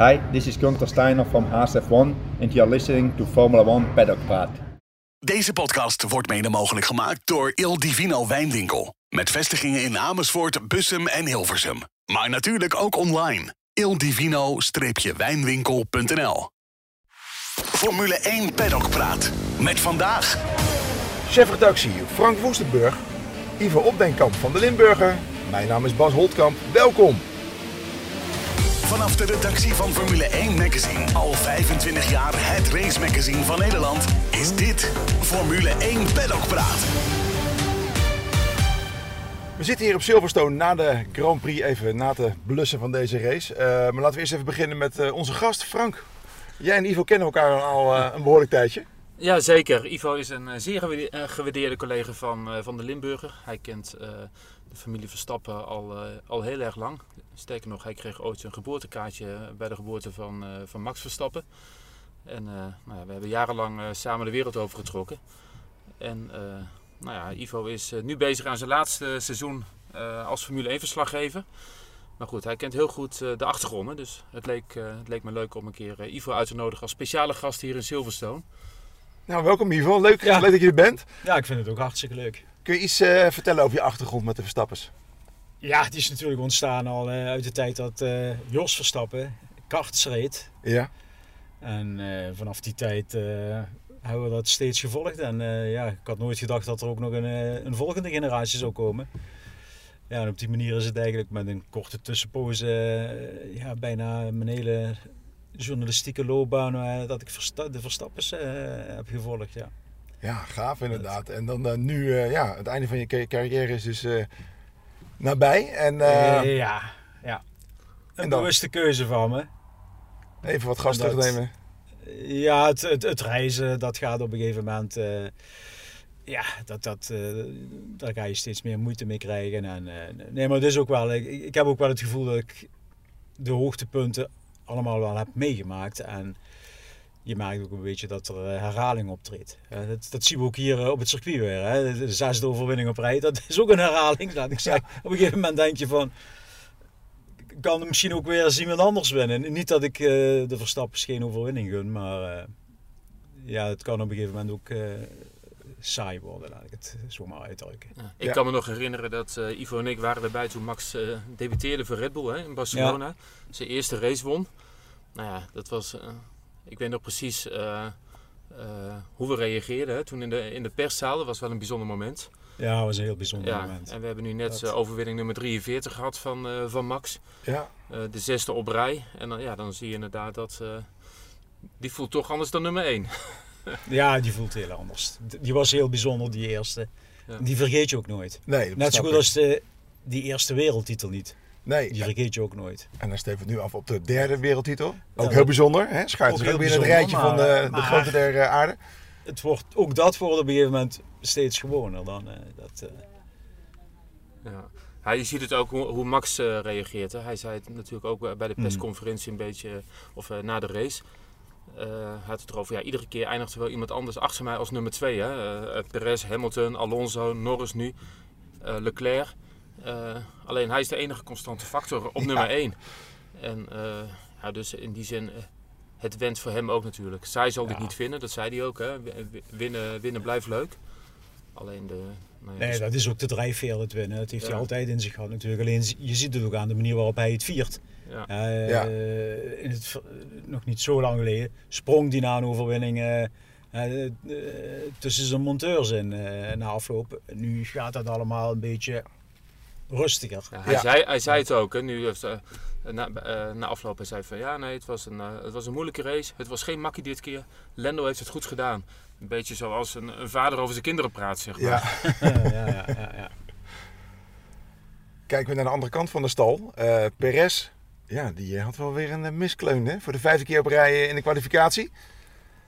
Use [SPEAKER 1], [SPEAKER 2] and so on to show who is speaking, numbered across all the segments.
[SPEAKER 1] Hi, this is Gunther Steiner from HSF1 and you are listening to Formula 1 Paddock Praat.
[SPEAKER 2] Deze podcast wordt mede mogelijk gemaakt door Il Divino Wijnwinkel. Met vestigingen in Amersfoort, Bussum en Hilversum. Maar natuurlijk ook online. ildivino-wijnwinkel.nl Formule 1 Paddock Praat. Met vandaag...
[SPEAKER 3] Chefredactie Frank Woestenburg, Ivo Opdenkamp van de Limburger. Mijn naam is Bas Holtkamp. Welkom.
[SPEAKER 2] Vanaf de redactie van Formule 1 Magazine, al 25 jaar het race magazine van Nederland, is dit Formule 1 Paddock Praat.
[SPEAKER 3] We zitten hier op Silverstone na de Grand Prix even na te blussen van deze race. Eh, maar laten we eerst even beginnen met eh, onze gast Frank. Jij en Ivo kennen elkaar al eh, een behoorlijk tijdje.
[SPEAKER 4] Ja, zeker. Ivo is een zeer gewaarde- gewaardeerde collega van, eh, van de Limburger. Hij kent eh, de familie Verstappen al, eh, al heel erg lang. Sterker nog, hij kreeg ooit een geboortekaartje bij de geboorte van, eh, van Max Verstappen. En eh, nou ja, we hebben jarenlang eh, samen de wereld overgetrokken. En eh, nou ja, Ivo is eh, nu bezig aan zijn laatste seizoen eh, als Formule 1-verslaggever. Maar goed, hij kent heel goed eh, de achtergronden. Dus het leek, eh, het leek me leuk om een keer eh, Ivo uit te nodigen als speciale gast hier in Silverstone.
[SPEAKER 3] Nou, welkom Ivo. Leuk,
[SPEAKER 5] Ja.
[SPEAKER 3] leuk dat je er bent.
[SPEAKER 5] Ja, ik vind het ook hartstikke leuk.
[SPEAKER 3] Kun je iets eh, vertellen over je achtergrond met de Verstappers?
[SPEAKER 5] Ja, het is natuurlijk ontstaan al eh, uit de tijd dat eh, Jos Verstappen karts reed.
[SPEAKER 3] Ja.
[SPEAKER 5] En eh, vanaf die tijd hebben we dat steeds gevolgd. En ja, ik had nooit gedacht dat er ook nog een, een volgende generatie zou komen. Ja, en op die manier is het eigenlijk met een korte tussenpoze ja, bijna mijn hele journalistieke loopbaan dat ik Versta- de Verstappers heb gevolgd. Ja.
[SPEAKER 3] Ja, gaaf inderdaad. En dan nu, ja, het einde van je ca- carrière is dus nabij. En eh,
[SPEAKER 5] Eh, ja, ja.
[SPEAKER 3] en
[SPEAKER 5] Een
[SPEAKER 3] dan?
[SPEAKER 5] bewuste keuze van me.
[SPEAKER 3] even wat gas
[SPEAKER 5] dat-
[SPEAKER 3] terugnemen.
[SPEAKER 5] Ja, het, het, het reizen, dat gaat op een gegeven moment. eh, ja, dat, dat, daar ga je steeds meer moeite mee krijgen. En, nee, maar het is ook wel. Ik, ik heb ook wel het gevoel dat ik de hoogtepunten allemaal wel heb meegemaakt. En je merkt ook een beetje dat er eh, herhaling optreedt. Eh, dat, dat zien we ook hier eh, op het circuit weer. Hè. De zesde overwinning op rij, dat is ook een herhaling, laat ik zeggen. Op een gegeven moment denk je van kan misschien ook weer eens iemand anders winnen. Niet dat ik eh, de Verstappers geen overwinning gun, maar eh, ja, het kan op een gegeven moment ook eh, saai worden, laat ik het zo maar uitdrukken.
[SPEAKER 4] Ja, Ik
[SPEAKER 3] Ja.
[SPEAKER 4] kan me nog herinneren dat eh, Ivo en ik waren erbij toen Max eh, debuteerde voor Red Bull hè, in Barcelona. Zijn eerste race won. Nou ja, dat was... ik weet nog precies eh, eh, hoe we reageerden hè, toen in de, in de perszaal. Dat was wel een bijzonder moment.
[SPEAKER 5] Ja, dat was een heel bijzonder
[SPEAKER 4] Ja,
[SPEAKER 5] moment.
[SPEAKER 4] en we hebben nu net
[SPEAKER 5] Dat-
[SPEAKER 4] eh, overwinning nummer 43 gehad van, eh, van Max.
[SPEAKER 3] Ja.
[SPEAKER 4] Eh, de zesde op rij. En dan, ja, dan zie je inderdaad dat... eh, die voelt toch anders dan nummer 1.
[SPEAKER 5] Ja, die voelt heel anders. Die was heel bijzonder, die eerste.
[SPEAKER 4] Ja.
[SPEAKER 5] Die vergeet je ook nooit.
[SPEAKER 3] Nee,
[SPEAKER 5] Net zo goed
[SPEAKER 3] ik.
[SPEAKER 5] als de, die eerste wereldtitel niet.
[SPEAKER 3] Nee,
[SPEAKER 5] Die vergeet je ook nooit.
[SPEAKER 3] En dan steven we nu af op de derde wereldtitel. Ook
[SPEAKER 5] Ja,
[SPEAKER 3] heel bijzonder. Hè? Schuift
[SPEAKER 5] Ook
[SPEAKER 3] weer in het rijtje van de, de grote der eh, aarde.
[SPEAKER 5] Het wordt, ook dat wordt op een gegeven moment steeds gewoner dan. eh, dat, eh,
[SPEAKER 4] Ja. Ja, je ziet het ook hoe, hoe Max eh, reageert. Hè. Hij zei het natuurlijk ook bij de
[SPEAKER 5] Hmm.
[SPEAKER 4] persconferentie een beetje, of eh, na de race. Eh, hij had het erover, ja, iedere keer eindigt er wel iemand anders achter mij als nummer 2. Uh, Perez, Hamilton, Alonso, Norris nu, eh, Leclerc. Eh, alleen hij is de enige constante factor op nummer 1. En eh, ja, dus in die zin, eh, het went voor hem ook natuurlijk. Zij zal dit
[SPEAKER 5] Ja.
[SPEAKER 4] niet vinden, dat zei hij ook. Hè. Winnen, winnen blijft leuk. Alleen de... nou ja,
[SPEAKER 5] Nee,
[SPEAKER 4] de-
[SPEAKER 5] dat is ook de drijfveer het winnen. Dat heeft
[SPEAKER 4] Ja.
[SPEAKER 5] hij altijd in zich gehad natuurlijk. Alleen je ziet het ook aan de manier waarop hij het viert.
[SPEAKER 4] ja.
[SPEAKER 5] Eh,
[SPEAKER 3] Ja.
[SPEAKER 5] in het, nog niet zo lang geleden sprong die na een overwinning tussen zijn monteurs in eh, na afloop. Nu gaat dat allemaal een beetje rustiger.
[SPEAKER 4] Ja, hij,
[SPEAKER 3] Ja.
[SPEAKER 4] Zei, hij zei het ook. Hè, nu, heeft, eh, na, eh, na afloop hij zei van ja, nee, het was, een, eh, het was een moeilijke race. Het was geen makkie dit keer. Lando heeft het goed gedaan. Een beetje zoals een, een vader over zijn kinderen praat, zeg maar.
[SPEAKER 3] Ja.
[SPEAKER 5] ja, ja, ja, ja, ja.
[SPEAKER 3] Kijken we naar de andere kant van de stal. Eh Perez, ja, die had wel weer een eh, miskleun hè? voor de vijfde keer op rij eh, in de kwalificatie.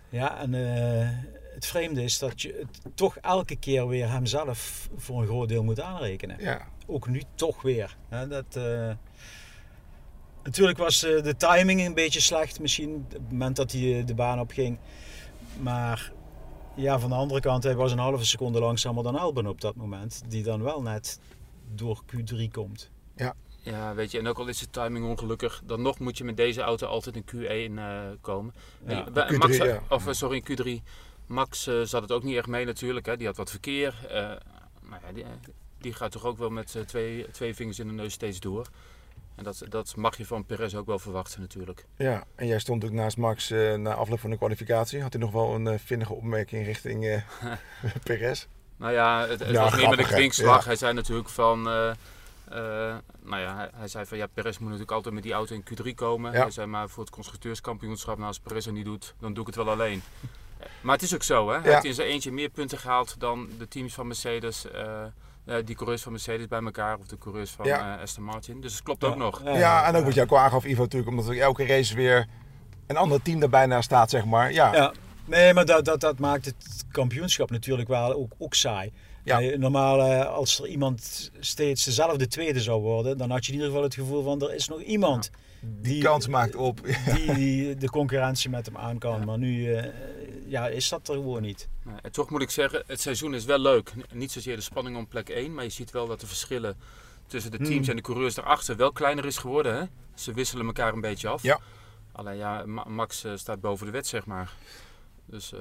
[SPEAKER 5] Ja, en eh, het vreemde is dat je het toch elke keer weer hemzelf voor een groot deel moet aanrekenen.
[SPEAKER 3] Ja,
[SPEAKER 5] ook nu toch weer. Hè, dat, eh, Natuurlijk was eh, de timing een beetje slecht misschien op het moment dat hij eh, de baan opging. Maar ja, van de andere kant, hij was een halve seconde langzamer dan Albon op dat moment. Die dan wel net door Q3 komt.
[SPEAKER 4] Ja, weet je, en ook al is de timing ongelukkig, dan nog moet je met deze auto altijd in Q1 eh, komen.
[SPEAKER 5] Ja,
[SPEAKER 4] En bij-
[SPEAKER 3] Q3,
[SPEAKER 4] Max,
[SPEAKER 3] ja.
[SPEAKER 4] Of sorry, in Q3. Max eh, zat het ook niet echt mee natuurlijk, hè. die had wat verkeer. nou ja, die, die gaat toch ook wel met eh, twee, twee vingers in de neus steeds door. En dat, dat mag je van Perez ook wel verwachten natuurlijk.
[SPEAKER 3] Ja, en jij stond ook naast Max na afloop van de kwalificatie. Had hij nog wel een eh, vinnige opmerking richting eh Perez?
[SPEAKER 4] Nou ja, het, het
[SPEAKER 3] Ja,
[SPEAKER 4] was meer met een.
[SPEAKER 3] Ja.
[SPEAKER 4] Hij zei natuurlijk van... nou ja, hij, zei van ja, Perez moet natuurlijk altijd met die auto in Q3 komen.
[SPEAKER 3] Ja.
[SPEAKER 4] Hij zei maar voor het constructeurskampioenschap, nou, als Perez het niet doet, dan doe ik het wel alleen. Maar het is ook zo, hè? Hij
[SPEAKER 3] Ja.
[SPEAKER 4] heeft in zijn eentje meer punten gehaald dan de teams van Mercedes, eh, eh, die coureurs van Mercedes bij elkaar, of de coureurs van
[SPEAKER 3] Ja.
[SPEAKER 4] eh, Aston Martin. Dus het klopt ook nog.
[SPEAKER 3] Ja, en ook wat jij ook aangaf, Ivo, natuurlijk, omdat er elke race weer een ander team daarbij naast staat, zeg maar. Ja,
[SPEAKER 5] Ja, nee, maar dat, dat, dat maakt het kampioenschap natuurlijk wel ook, ook saai.
[SPEAKER 3] Ja.
[SPEAKER 5] Normaal, als er iemand steeds dezelfde tweede zou worden, dan had je in ieder geval het gevoel van er is nog iemand
[SPEAKER 3] die kans maakt op.
[SPEAKER 5] die, die de concurrentie met hem aan kan. Maar nu eh, ja, is dat er gewoon niet.
[SPEAKER 4] Nee, en toch moet ik zeggen, het seizoen is wel leuk. Niet zozeer de spanning om plek 1, maar je ziet wel dat de verschillen tussen de teams
[SPEAKER 5] Hmm.
[SPEAKER 4] en de coureurs daarachter wel kleiner is geworden. Hè? Ze wisselen elkaar een beetje af.
[SPEAKER 3] Ja.
[SPEAKER 4] Alleen ja, Ma- Max eh, staat boven de wet, zeg maar. Dus eh,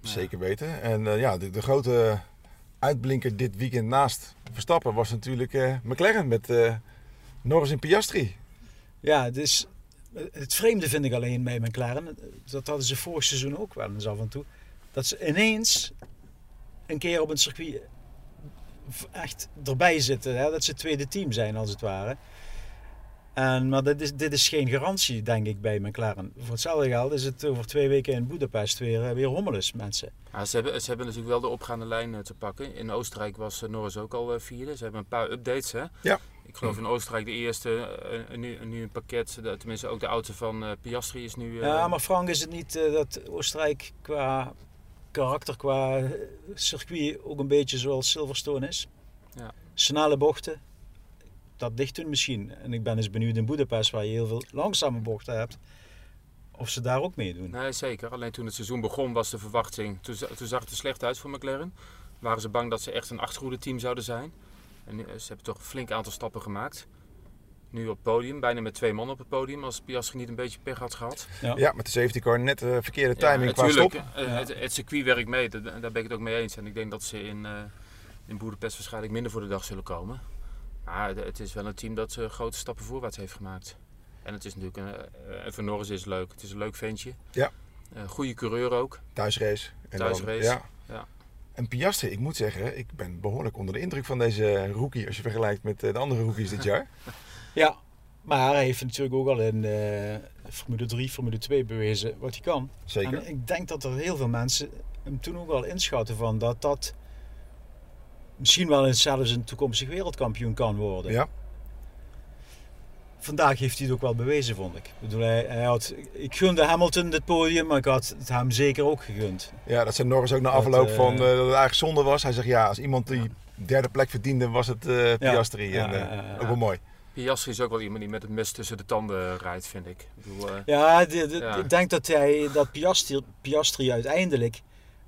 [SPEAKER 3] Zeker weten. En eh, ja, de, de grote uitblinker dit weekend naast Verstappen was natuurlijk eh, McLaren met eh, Norris en Piastri.
[SPEAKER 5] Ja, dus het vreemde vind ik alleen bij McLaren, dat hadden ze vorig seizoen ook wel eens af en toe, dat ze ineens een keer op een circuit echt erbij zitten, hè? dat ze het tweede team zijn als het ware. En, maar dit is, dit is geen garantie, denk ik, bij McLaren. Voor hetzelfde geld is het over twee weken in Budapest weer, eh, weer hommeles, mensen.
[SPEAKER 4] ja, ze, hebben, ze hebben natuurlijk wel de opgaande lijn eh, te pakken. In Oostenrijk was eh, Norris ook al eh, vierde. Ze hebben een paar updates. Hè?
[SPEAKER 3] Ja.
[SPEAKER 4] Ik geloof in Oostenrijk de eerste, eh, nu, en nu een pakket. tenminste, ook de auto van eh, Piastri is nu... eh,
[SPEAKER 5] Ja, maar Frank, is het niet eh, dat Oostenrijk qua karakter, qua eh, circuit ook een beetje zoals Silverstone is?
[SPEAKER 4] Ja.
[SPEAKER 5] Snelle bochten, dat dicht doen misschien. En ik ben eens benieuwd in Budapest, waar je heel veel langzame bochten hebt, of ze daar ook mee doen.
[SPEAKER 4] Nee, zeker. Alleen toen het seizoen begon was de verwachting. Toen, toen zag het er slecht uit voor McLaren. Waren ze bang dat ze echt een achterhoede team zouden zijn. En nu- ze hebben toch een flink aantal stappen gemaakt. Nu op het podium, bijna met twee man op het podium. Als Piastri niet een beetje pech had gehad.
[SPEAKER 3] Ja, met de safety car net de verkeerde
[SPEAKER 4] Ja,
[SPEAKER 3] timing qua
[SPEAKER 4] natuurlijk,
[SPEAKER 3] stop.
[SPEAKER 4] eh, het, het circuit werkt mee. Dat- Daar ben ik het ook mee eens. En ik denk dat ze in, eh in Boedapest waarschijnlijk minder voor de dag zullen komen. Maar het is wel een team dat eh, grote stappen voorwaarts heeft gemaakt. En het is natuurlijk, een, eh, en voor Norris is het leuk. Het is een leuk ventje.
[SPEAKER 3] Ja.
[SPEAKER 4] Eh, goede coureur ook.
[SPEAKER 3] Thuisrace. En dan-
[SPEAKER 4] Thuisrace,
[SPEAKER 3] ja.
[SPEAKER 4] ja.
[SPEAKER 3] En Piastri, ik moet zeggen, ik ben behoorlijk onder de indruk van deze rookie als je vergelijkt met eh, de andere rookies dit jaar.
[SPEAKER 5] Ja, maar hij heeft natuurlijk ook al in eh, Formule 3, Formule 2 bewezen wat hij kan.
[SPEAKER 3] Zeker.
[SPEAKER 5] En ik denk dat er heel veel mensen hem toen ook al inschatten van dat dat misschien wel eens zelfs een toekomstig wereldkampioen kan worden.
[SPEAKER 3] Ja,
[SPEAKER 5] Vandaag heeft hij het ook wel bewezen, vond ik. Ik, bedoel, hij, hij had, ik gunde Hamilton dit podium, maar ik had het hem zeker ook gegund.
[SPEAKER 3] ja dat zei Norris ook na
[SPEAKER 5] Dat,
[SPEAKER 3] afloop
[SPEAKER 5] eh,
[SPEAKER 3] van eh, dat het eigenlijk zonde was. Hij zegt ja, als iemand die derde plek verdiende was het eh, Piastri.
[SPEAKER 5] Ja,
[SPEAKER 3] en,
[SPEAKER 5] ja,
[SPEAKER 3] eh,
[SPEAKER 5] ja, ja.
[SPEAKER 3] Ook wel mooi.
[SPEAKER 4] Piastri is ook wel iemand die met het mes tussen de tanden rijdt, vind ik. ik bedoel, eh,
[SPEAKER 5] Ja, de- de-
[SPEAKER 4] Ja.
[SPEAKER 5] ik denk dat, hij, dat Piastri, Piastri uiteindelijk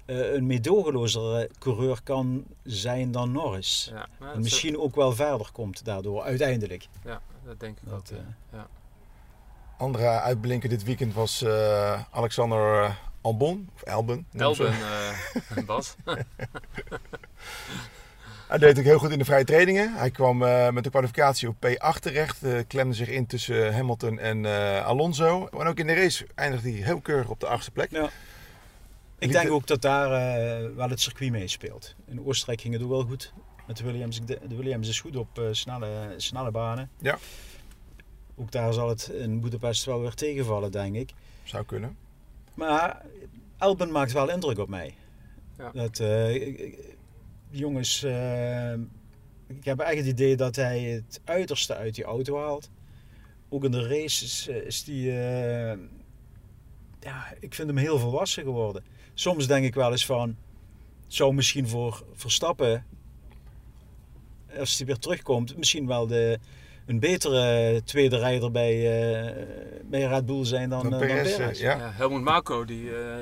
[SPEAKER 5] eh, een meedogenlozer coureur kan zijn dan Norris.
[SPEAKER 4] ja, maar
[SPEAKER 5] En
[SPEAKER 4] het is-
[SPEAKER 5] misschien ook wel verder komt daardoor, uiteindelijk.
[SPEAKER 4] Ja, dat denk ik ook.
[SPEAKER 5] Dat,
[SPEAKER 4] ja.
[SPEAKER 5] eh,
[SPEAKER 3] Andere uitblinker dit weekend was eh, Alexander eh, Albon. Of.
[SPEAKER 4] Elben, eh, Bas.
[SPEAKER 3] Hij deed ook heel goed in de vrije trainingen. Hij kwam eh, met de kwalificatie op P8 terecht. eh, klemde zich in tussen Hamilton en eh, Alonso. En ook in de race eindigde hij heel keurig op de achtste plek.
[SPEAKER 5] Ja. Ik denk ook dat daar eh, wel het circuit meespeelt. In Oostenrijk ging het ook wel goed met de Williams. Ik de Williams is goed op eh, snelle, snelle banen.
[SPEAKER 3] Ja.
[SPEAKER 5] Ook daar zal het in Boedapest wel weer tegenvallen, denk ik.
[SPEAKER 3] Zou kunnen.
[SPEAKER 5] Maar Albon maakt wel indruk op mij.
[SPEAKER 4] Ja.
[SPEAKER 5] Dat, eh, jongens, eh, ik heb echt het idee dat hij het uiterste uit die auto haalt. Ook in de race is, is die, eh, ja, ik vind hem heel volwassen geworden. Soms denk ik wel eens van, zou misschien voor Verstappen, als hij weer terugkomt, misschien wel de, een betere tweede rijder bij, eh, bij Red Bull zijn dan,
[SPEAKER 3] Dan
[SPEAKER 5] eh, dan
[SPEAKER 3] Perez, eh, ja.
[SPEAKER 4] Ja, Helmut Marko, die, eh,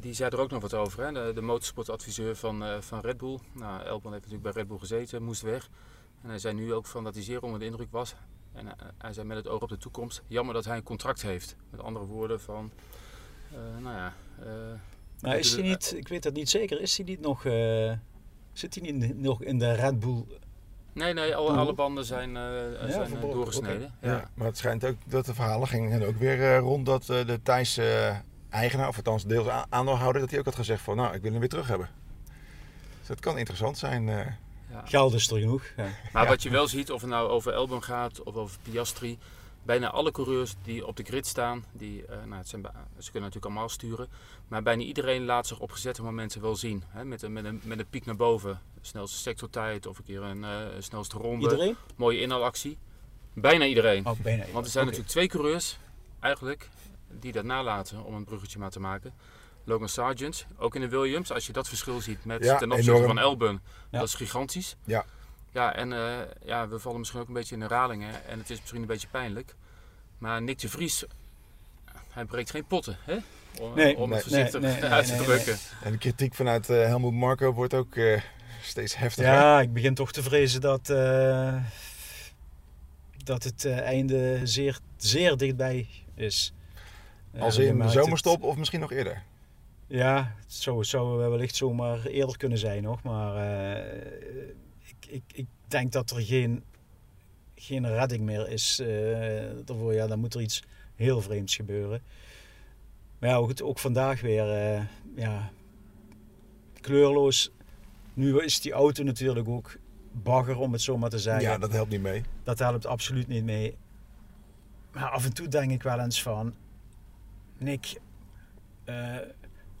[SPEAKER 4] die zei er ook nog wat over. Hè? De, de motorsportadviseur van, eh, van Red Bull. Nou, Elban heeft natuurlijk bij Red Bull gezeten, moest weg. En hij zei nu ook van dat hij zeer onder de indruk was. En hij, zei met het oog op de toekomst, jammer dat hij een contract heeft. Met andere woorden van, eh, nou ja... eh,
[SPEAKER 5] Maar is hij niet, ik weet dat niet zeker, is hij niet nog, eh, zit hij niet nog in de Red Bull?
[SPEAKER 4] Nee, nee, alle, banden zijn, eh, zijn eh, doorgesneden.
[SPEAKER 3] Ja.
[SPEAKER 4] Ja.
[SPEAKER 3] Maar het schijnt ook dat de verhalen gingen ook weer eh, rond dat eh, de Thaise eigenaar, of althans deels aandeelhouder, dat hij ook had gezegd van nou, ik wil hem weer terug hebben. Dus dat kan interessant zijn. eh.
[SPEAKER 4] Ja.
[SPEAKER 5] Geld is er genoeg. Ja.
[SPEAKER 4] Maar
[SPEAKER 3] Ja.
[SPEAKER 4] wat je wel ziet, of het nou over Elbum gaat of over Piastri, bijna alle coureurs die op de grid staan, die, eh, nou, het zijn, ze kunnen natuurlijk allemaal sturen, maar bijna iedereen laat zich op gezette momenten wel zien. Hè? Met, een, met, een, met een piek naar boven, snelste sectortijd of een keer een eh, snelste ronde,
[SPEAKER 5] Iedereen?
[SPEAKER 4] mooie inhaalactie. Bijna iedereen.
[SPEAKER 5] Oh, bijna.
[SPEAKER 4] Want er zijn natuurlijk twee coureurs, eigenlijk, die dat nalaten om een bruggetje maar te maken. Logan Sargent, ook in de Williams, als je dat verschil ziet met
[SPEAKER 3] Ja,
[SPEAKER 4] ten opzichte
[SPEAKER 3] enorm.
[SPEAKER 4] van Elbum,
[SPEAKER 5] Ja.
[SPEAKER 4] dat is gigantisch.
[SPEAKER 3] Ja.
[SPEAKER 4] Ja, en eh, ja, we vallen misschien ook een beetje in herhalingen en het is misschien een beetje pijnlijk. Maar Nick de Vries, hij breekt geen potten, hè? Om,
[SPEAKER 5] Nee,
[SPEAKER 4] om
[SPEAKER 3] nee,
[SPEAKER 4] het voorzichtig
[SPEAKER 5] nee, nee,
[SPEAKER 4] uit
[SPEAKER 5] nee,
[SPEAKER 4] te
[SPEAKER 5] nee,
[SPEAKER 4] drukken.
[SPEAKER 3] En de kritiek vanuit eh, Helmoet Marco wordt ook eh, steeds heftiger.
[SPEAKER 5] Ja, ik begin toch te vrezen dat, eh, dat het einde zeer, zeer dichtbij is.
[SPEAKER 3] Als in de
[SPEAKER 5] het-
[SPEAKER 3] zomerstop of misschien nog eerder.
[SPEAKER 5] Ja, het zou, zou wellicht zomaar eerder kunnen zijn nog. Maar eh, ik, ik, denk dat er geen, geen redding meer is. eh ervoor. Ja, dan moet er iets heel vreemds gebeuren. Maar ja, goed, ook vandaag weer. eh, ja, kleurloos. Nu is die auto natuurlijk ook bagger, om het zo maar te zeggen.
[SPEAKER 3] Ja, dat helpt niet mee.
[SPEAKER 5] Dat helpt absoluut niet mee. Maar af en toe denk ik wel eens van... Nick, eh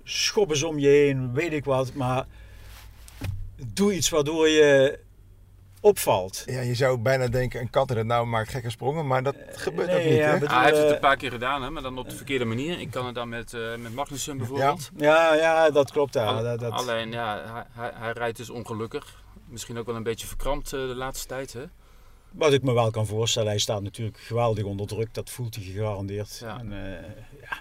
[SPEAKER 5] schop eens om je heen, weet ik wat. Maar doe iets waardoor je opvalt.
[SPEAKER 3] Ja, je zou bijna denken, een kat het nauw maakt gekke sprongen, maar dat gebeurt
[SPEAKER 5] nee,
[SPEAKER 3] ook niet.
[SPEAKER 5] ja,
[SPEAKER 3] hè?
[SPEAKER 5] bedoel,
[SPEAKER 4] Ah, hij heeft het
[SPEAKER 5] eh,
[SPEAKER 4] een paar keer gedaan, hè, maar dan op de verkeerde manier. Ik kan het dan met, eh met Magnussen bijvoorbeeld.
[SPEAKER 5] Ja, ja, dat klopt. Ja. Dat, dat,
[SPEAKER 4] Alleen, ja, hij, hij, rijdt dus ongelukkig. Misschien ook wel een beetje verkrampt eh, de laatste tijd. Hè?
[SPEAKER 5] Wat ik me wel kan voorstellen, hij staat natuurlijk geweldig onder druk. Dat voelt hij gegarandeerd.
[SPEAKER 4] Ja.
[SPEAKER 5] En, eh, ja,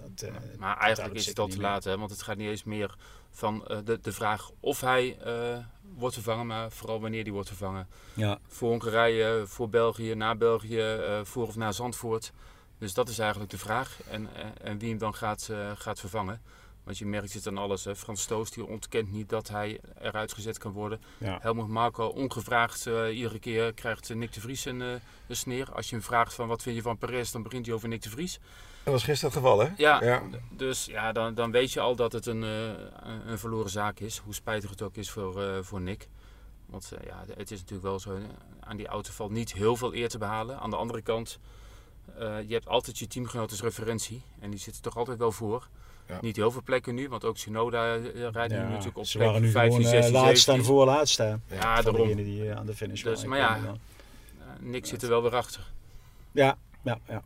[SPEAKER 5] dat, eh,
[SPEAKER 4] Maar
[SPEAKER 5] dat
[SPEAKER 4] eigenlijk is het al te laat, hè? want het gaat niet eens meer van eh, de, de vraag of hij eh, wordt vervangen, maar vooral wanneer die wordt vervangen.
[SPEAKER 5] Ja,
[SPEAKER 4] Voor Hongarije, voor België, na België, eh, voor of na Zandvoort. Dus dat is eigenlijk de vraag. En, eh, en wie hem dan gaat, eh, gaat vervangen. Want je merkt het aan alles. Hè. Frans Stoos die ontkent niet dat hij eruit gezet kan worden.
[SPEAKER 5] ja.
[SPEAKER 4] Helmut Marco ongevraagd eh, iedere keer krijgt eh, Nick de Vries een, eh, een sneer. Als je hem vraagt van wat vind je van Perez, dan begint hij over Nick de Vries.
[SPEAKER 3] Dat was gisteren het geval, hè?
[SPEAKER 4] Ja,
[SPEAKER 3] Ja.
[SPEAKER 4] dus ja, dan, dan weet je al dat het een, eh, een- verloren zaak is. Hoe spijtig het ook is voor, eh, voor Nick. Want ja, het is natuurlijk wel zo, aan die auto valt niet heel veel eer te behalen. Aan de andere kant, eh, je hebt altijd je teamgenoot als referentie. En die zitten toch altijd wel voor.
[SPEAKER 3] Ja.
[SPEAKER 4] Niet heel veel plekken nu, want ook Tsunoda eh, rijdt nu natuurlijk op
[SPEAKER 5] ze
[SPEAKER 4] plek
[SPEAKER 5] waren nu
[SPEAKER 4] 15,
[SPEAKER 5] gewoon
[SPEAKER 4] 16,
[SPEAKER 5] eh, laatst en
[SPEAKER 4] 17.
[SPEAKER 5] voorlaatst. Hè.
[SPEAKER 4] Ja,
[SPEAKER 5] Voor
[SPEAKER 4] daarom.
[SPEAKER 5] degene die eh, aan de finish
[SPEAKER 4] Dus, maar ja. Eh, Nick zit er wel weer achter.
[SPEAKER 5] Ja, ja, ja.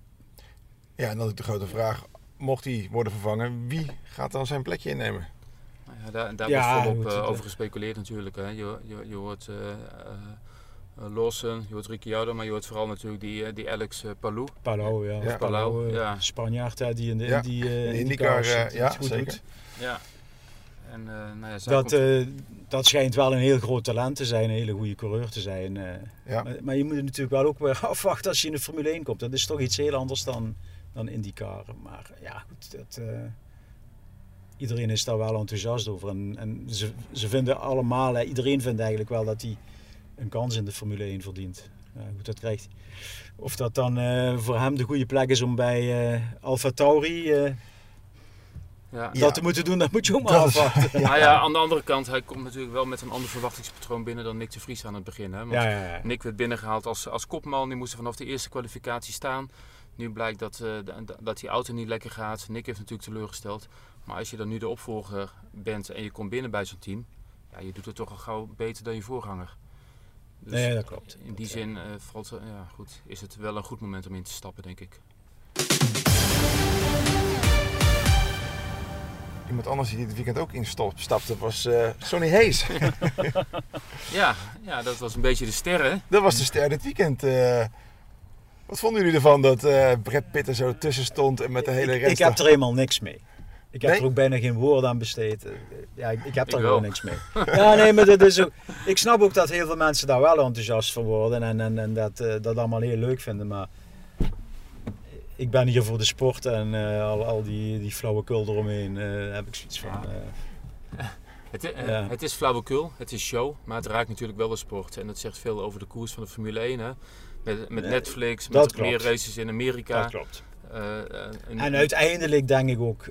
[SPEAKER 3] Ja, en dan is de grote vraag, mocht hij worden vervangen, wie gaat dan zijn plekje innemen?
[SPEAKER 4] Nou ja, daar daar
[SPEAKER 5] Ja,
[SPEAKER 4] wordt volop over gespeculeerd natuurlijk. Hè. Je, je, je hoort eh eh, eh, Lawson, je hoort Ricciardo, maar je hoort vooral natuurlijk die, eh, die Alex eh, Palou.
[SPEAKER 5] Palau, ja.
[SPEAKER 3] Ja.
[SPEAKER 5] Eh,
[SPEAKER 4] ja.
[SPEAKER 5] Spanjaard hè, die in de
[SPEAKER 3] Ja,
[SPEAKER 5] eh,
[SPEAKER 3] in de
[SPEAKER 5] IndyCar
[SPEAKER 3] eh,
[SPEAKER 5] zit,
[SPEAKER 3] ja,
[SPEAKER 5] goed
[SPEAKER 3] zeker.
[SPEAKER 5] doet.
[SPEAKER 4] Ja. En eh, nou ja,
[SPEAKER 5] Dat,
[SPEAKER 4] komt-
[SPEAKER 5] eh, dat schijnt wel een heel groot talent te zijn, een hele goede coureur te zijn. eh.
[SPEAKER 3] Ja.
[SPEAKER 5] maar, maar je moet het natuurlijk wel ook weer afwachten als je in de Formule 1 komt. Dat is toch iets heel anders dan, dan IndyCar. Maar ja, goed, dat, eh, iedereen is daar wel enthousiast over. En, en ze, ze vinden allemaal, hè, iedereen vindt eigenlijk wel dat hij een kans in de Formule 1 verdient. Ja, goed, dat krijgt. Of dat dan eh, voor hem de goede plek is om bij eh Alfa Tauri eh,
[SPEAKER 4] ja.
[SPEAKER 3] Ja.
[SPEAKER 5] dat te moeten doen, dat moet je ook maar afwachten.
[SPEAKER 4] Nou ja, aan de andere kant, hij komt natuurlijk wel met een ander verwachtingspatroon binnen dan Nick de Vries aan het begin. Hè? Want
[SPEAKER 5] Ja, ja, ja.
[SPEAKER 4] Nick werd binnengehaald als, als kopman, die moest er vanaf de eerste kwalificatie staan. Nu blijkt dat, eh, dat die auto niet lekker gaat. Nick heeft natuurlijk teleurgesteld. Maar als je dan nu de opvolger bent en je komt binnen bij zo'n team, ja, je doet het toch al gauw beter dan je voorganger. Dus
[SPEAKER 5] Nee, dat klopt.
[SPEAKER 4] in die zin eh, valt, eh, ja, goed, is het wel een goed moment om in te stappen, denk ik.
[SPEAKER 3] Iemand anders die dit weekend ook instapte was eh Sonny Hayes.
[SPEAKER 4] Ja, ja, dat was een beetje de sterren.
[SPEAKER 3] dat was de ster dit weekend. eh. wat vonden jullie ervan dat eh Brad Pitt er zo tussen stond en met de hele
[SPEAKER 5] ik,
[SPEAKER 3] rest?
[SPEAKER 5] ik heb er helemaal niks mee. Ik heb
[SPEAKER 3] Nee?
[SPEAKER 5] er ook bijna geen woord aan besteed. Ja, ik, ik heb daar
[SPEAKER 4] wel.
[SPEAKER 5] gewoon niks mee. Ja, nee, maar dat is ook, ik snap ook dat heel veel mensen daar wel enthousiast van worden en, en, en dat, eh, dat allemaal heel leuk vinden. Maar ik ben hier voor de sport en eh, al, al die, die flauwekul eromheen eh, heb ik zoiets van. Eh,
[SPEAKER 4] Het,
[SPEAKER 5] Ja.
[SPEAKER 4] het is flauwekul, het is show, maar het raakt natuurlijk wel de sport. En dat zegt veel over de koers van de Formule 1. Hè? Met, met Netflix, met meer races in Amerika.
[SPEAKER 5] dat klopt.
[SPEAKER 4] En-
[SPEAKER 5] En uiteindelijk denk ik ook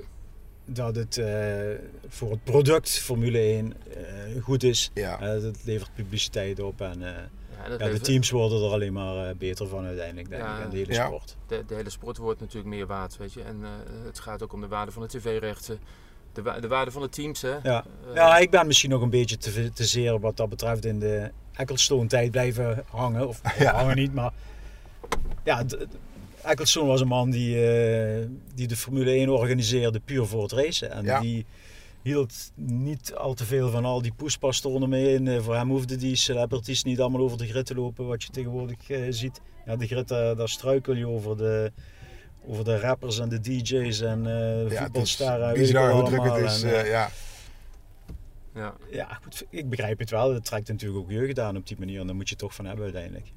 [SPEAKER 5] dat het eh, voor het product Formule 1 eh, goed is.
[SPEAKER 3] Ja.
[SPEAKER 5] Eh, het levert publiciteit op en eh,
[SPEAKER 4] ja, dat
[SPEAKER 5] ja, de teams worden er alleen maar eh, beter van uiteindelijk, denk
[SPEAKER 4] Ja.
[SPEAKER 5] ik, en de hele
[SPEAKER 3] Ja.
[SPEAKER 5] sport.
[SPEAKER 4] de, de hele sport wordt natuurlijk meer waard, weet je. En eh, het gaat ook om de waarde van de tv-rechten, de, wa- de waarde van de teams, hè.
[SPEAKER 5] Ja. Ja, ik ben misschien nog een beetje te, te zeer wat dat betreft in de Ecclestone-tijd blijven hangen. Of
[SPEAKER 3] Ja.
[SPEAKER 5] hangen niet, maar ja, Ecclestone was een man die, eh, die de Formule 1 organiseerde puur voor het racen. En
[SPEAKER 3] Ja.
[SPEAKER 5] die hield niet al te veel van al die poespastoren mee. En eh, voor hem hoefden die celebrities niet allemaal over de grid te lopen, wat je tegenwoordig eh, ziet. Ja, de grid, daar, daar struikel je over de, over de rappers en de DJ's en eh
[SPEAKER 3] Ja,
[SPEAKER 5] voetbalsterren.
[SPEAKER 3] bizar hoe druk het is.
[SPEAKER 5] En,
[SPEAKER 3] ja.
[SPEAKER 4] ja.
[SPEAKER 5] ja, goed, ik begrijp het wel. Het trekt natuurlijk ook jeugd aan op die manier. En daar moet je toch van hebben uiteindelijk.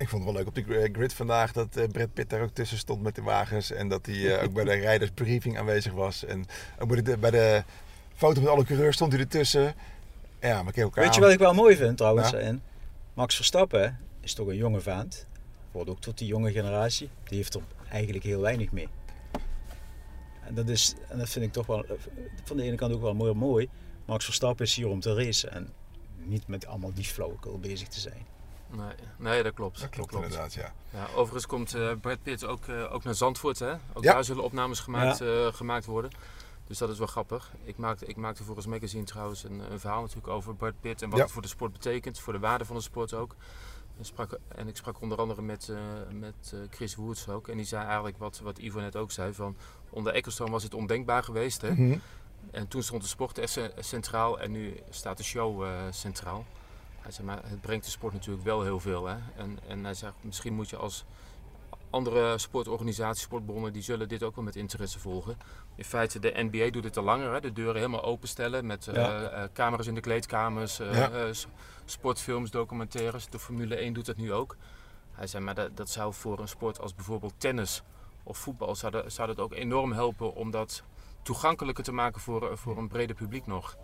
[SPEAKER 3] Ik vond het wel leuk op de grid vandaag dat eh, Brad Pitt daar ook tussen stond met de wagens. En dat hij eh, ook bij de rijdersbriefing aanwezig was. En ook bij de, bij de foto met alle coureurs stond hij ertussen. Ja, maar elkaar
[SPEAKER 5] Weet je wat ik wel mooi vind trouwens?
[SPEAKER 3] Ja.
[SPEAKER 5] En Max Verstappen is toch een jonge vent. Wordt ook tot die jonge generatie. Die heeft er eigenlijk heel weinig mee. En dat, is, en dat vind ik toch wel eh, van de ene kant ook wel mooi. mooi. Max Verstappen is hier om te racen. En niet met allemaal die flauwekul bezig te zijn.
[SPEAKER 4] Nee, nee, dat klopt.
[SPEAKER 3] Dat klopt inderdaad, ja.
[SPEAKER 4] Ja, overigens komt eh Brad Pitt ook, eh, ook naar Zandvoort. Hè? Ook
[SPEAKER 3] Ja.
[SPEAKER 4] daar zullen opnames gemaakt, eh, gemaakt worden. Dus dat is wel grappig. Ik maakte, ik maakte voor ons magazine trouwens een, een verhaal natuurlijk over Brad Pitt en wat
[SPEAKER 3] Ja.
[SPEAKER 4] het voor de sport betekent, voor de waarde van de sport ook. En, sprak, en ik sprak onder andere met, eh, met eh, Chris Woods ook. En die zei eigenlijk wat, wat Ivo net ook zei. Van, onder Ecclestone was het ondenkbaar geweest. Hè?
[SPEAKER 3] Mhm.
[SPEAKER 4] En toen stond de sport centraal en nu staat de show eh, centraal. Hij zei, maar het brengt de sport natuurlijk wel heel veel. Hè? En, en hij zegt, misschien moet je als andere sportorganisaties, sportbronnen, die zullen dit ook wel met interesse volgen. In feite, de NBA doet het al langer. Hè? De deuren helemaal openstellen met eh,
[SPEAKER 5] Ja.
[SPEAKER 4] eh, camera's in de kleedkamers, eh,
[SPEAKER 3] Ja.
[SPEAKER 4] sportfilms, documentaires. De Formule 1 doet dat nu ook. Hij zei, maar dat, dat zou voor een sport als bijvoorbeeld tennis of voetbal, zou dat, zou dat ook enorm helpen om dat toegankelijker te maken voor, voor een breder publiek nog.